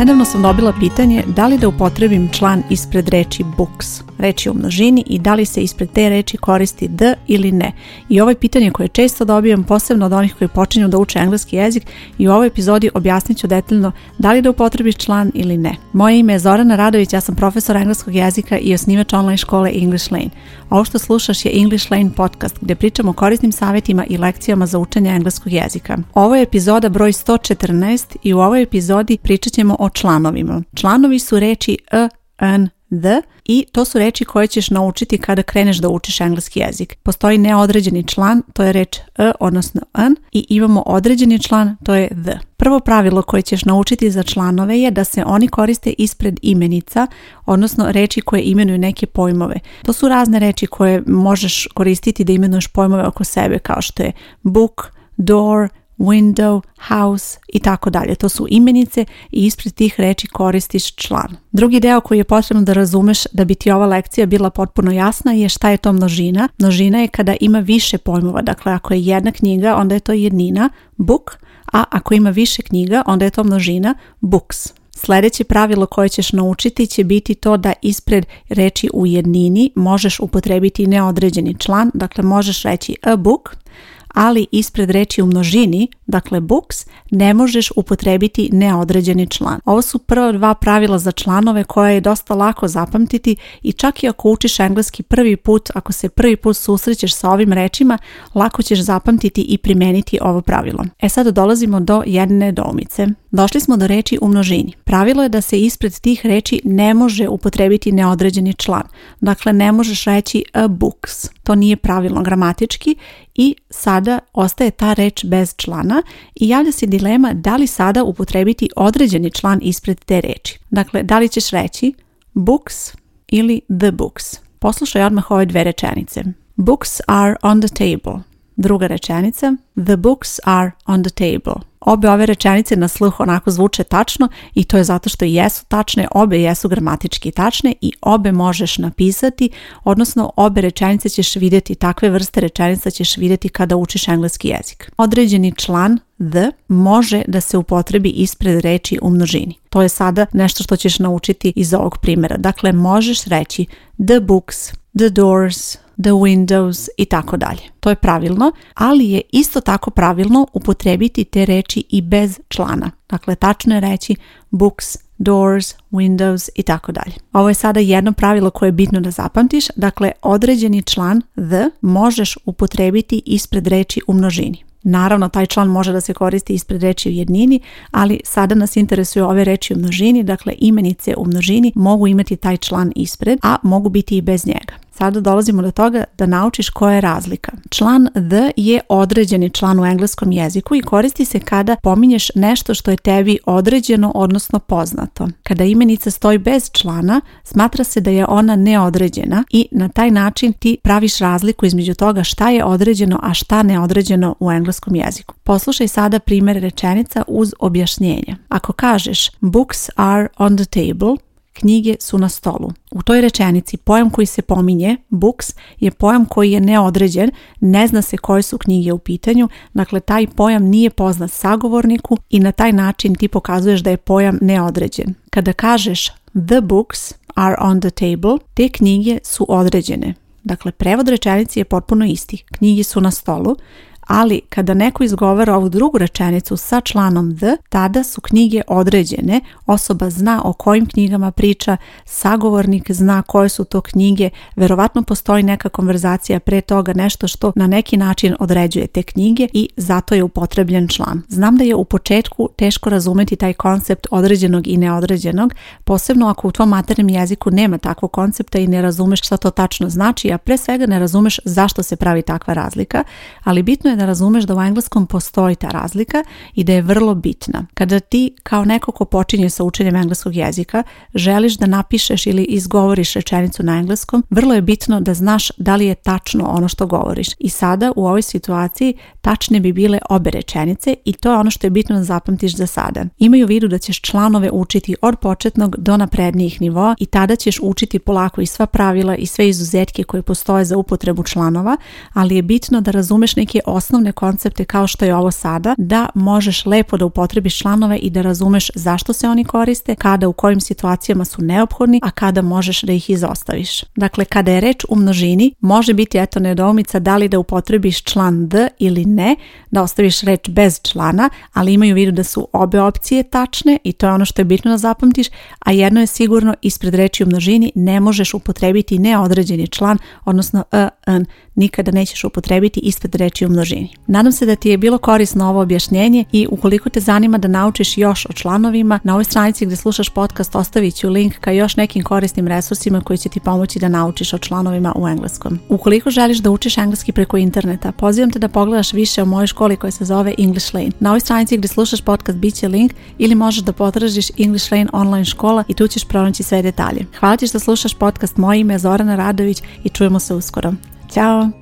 Nedavno sam dobila pitanje da li da upotrebim član ispred reči books reči u množini i da li se ispred te reči koristi d ili ne. I ovo je pitanje koje često dobijem, posebno od onih koji počinju da uče engleski jezik i u ovoj epizodi objasnit ću detaljno da li da upotrebiš član ili ne. Moje ime je Zorana Radović, ja sam profesor engleskog jezika i osnivač online škole English Lane. Ovo što slušaš je English Lane podcast gdje pričamo o korisnim savjetima i lekcijama za učenje engleskog jezika. Ovo je epizoda broj 114 i u ovoj epizodi pričat ćemo o članovima. Članovi su reči a, e, an, the i to su reči koje ćeš naučiti kada kreneš da učiš engleski jezik. Postoji neodređeni član, to je reč a, e, odnosno an i imamo određeni član, to je the. Prvo pravilo koje ćeš naučiti za članove je da se oni koriste ispred imenica, odnosno reči koje imenuju neke pojmove. To su razne reči koje možeš koristiti da imenuješ pojmove oko sebe kao što je book, door, window, house i tako dalje. To su imenice i ispred tih reći koristiš član. Drugi deo koji je potrebno da razumeš da bi ti ova lekcija bila potpuno jasna je šta je to množina. Množina je kada ima više pojmova. Dakle, ako je jedna knjiga, onda je to jednina, book, a ako ima više knjiga, onda je to množina, books. Sljedeće pravilo koje ćeš naučiti će biti to da ispred reći u jednini možeš upotrebiti neodređeni član, dakle možeš reći a book, ali ispred reči u množini Dakle, books ne možeš upotrebiti neodređeni član. Ovo su prva dva pravila za članove koje je dosta lako zapamtiti i čak i ako učiš engleski prvi put, ako se prvi put susrećeš sa ovim rečima, lako ćeš zapamtiti i primeniti ovo pravilo. E sad dolazimo do jedne domice. Došli smo do reči u množini. Pravilo je da se ispred tih reči ne može upotrebiti neodređeni član. Dakle, ne možeš reći a books. To nije pravilno gramatički i sada ostaje ta reč bez člana i javlja se dilema da li sada upotrebiti određeni član ispred te reči. Dakle, da li ćeš reći books ili the books? Poslušaj odmah ove dve rečenice. Books are on the table. Druga rečenica, the books are on the table. Obe ove rečenice na sluh onako zvuče tačno i to je zato što jesu tačne, obe jesu gramatički tačne i obe možeš napisati, odnosno obe rečenice ćeš vidjeti, takve vrste rečenica ćeš vidjeti kada učiš engleski jezik. Određeni član the može da se upotrebi ispred reči u množini. To je sada nešto što ćeš naučiti iz ovog primjera. Dakle, možeš reći the books, the doors, the windows i tako dalje. To je pravilno, ali je isto tako pravilno upotrebiti te reči i bez člana. Dakle, tačno je reći books, doors, windows i tako dalje. Ovo je sada jedno pravilo koje je bitno da zapamtiš. Dakle, određeni član the možeš upotrebiti ispred reči u množini. Naravno, taj član može da se koristi ispred reči u jednini, ali sada nas interesuju ove reči u množini, dakle imenice u množini mogu imati taj član ispred, a mogu biti i bez njega. Sada dolazimo do toga da naučiš koja je razlika. Član the je određeni član u engleskom jeziku i koristi se kada pominješ nešto što je tebi određeno, odnosno poznato. Kada imenica stoji bez člana, smatra se da je ona neodređena i na taj način ti praviš razliku između toga šta je određeno, a šta neodređeno u engleskom jeziku. Poslušaj sada primjer rečenica uz objašnjenje. Ako kažeš books are on the table, knjige su na stolu. U toj rečenici pojam koji se pominje, books, je pojam koji je neodređen, ne zna se koje su knjige u pitanju, dakle taj pojam nije poznat sagovorniku i na taj način ti pokazuješ da je pojam neodređen. Kada kažeš the books are on the table, te knjige su određene. Dakle, prevod rečenici je potpuno isti. Knjige su na stolu, ali kada neko izgovara ovu drugu rečenicu sa članom D, tada su knjige određene, osoba zna o kojim knjigama priča, sagovornik zna koje su to knjige, verovatno postoji neka konverzacija pre toga, nešto što na neki način određuje te knjige i zato je upotrebljen član. Znam da je u početku teško razumeti taj koncept određenog i neodređenog, posebno ako u tvom maternim jeziku nema takvog koncepta i ne razumeš šta to tačno znači, a pre svega ne razumeš zašto se pravi takva razlika, ali bitno je da razumeš da u engleskom postoji ta razlika i da je vrlo bitna. Kada ti kao neko ko počinje sa učenjem engleskog jezika želiš da napišeš ili izgovoriš rečenicu na engleskom, vrlo je bitno da znaš da li je tačno ono što govoriš. I sada u ovoj situaciji tačne bi bile obe rečenice i to je ono što je bitno da zapamtiš za sada. Imaju vidu da ćeš članove učiti od početnog do naprednijih nivoa i tada ćeš učiti polako i sva pravila i sve izuzetke koje postoje za upotrebu članova, ali je bitno da razumeš neke osnovne koncepte kao što je ovo sada, da možeš lepo da upotrebiš članove i da razumeš zašto se oni koriste, kada u kojim situacijama su neophodni, a kada možeš da ih izostaviš. Dakle, kada je reč u množini, može biti eto nedoumica da li da upotrebiš član D ili ne, da ostaviš reč bez člana, ali imaju vidu da su obe opcije tačne i to je ono što je bitno da zapamtiš, a jedno je sigurno ispred reči u množini ne možeš upotrebiti neodređeni član, odnosno e, n, nikada nećeš upotrebiti ispred reči u množini. Nadam se da ti je bilo korisno ovo objašnjenje i ukoliko te zanima da naučiš još o članovima, na ovoj stranici gdje slušaš podcast ostavit ću link ka još nekim korisnim resursima koji će ti pomoći da naučiš o članovima u engleskom. Ukoliko želiš da učiš engleski preko interneta, pozivam te da pogledaš više o mojoj školi koja se zove English Lane. Na ovoj stranici gdje slušaš podcast bit će link ili možeš da potražiš English Lane online škola i tu ćeš pronaći sve detalje. Hvala ti što slušaš podcast, moje ime je Zorana Radović i čujemo se uskoro. Ćao!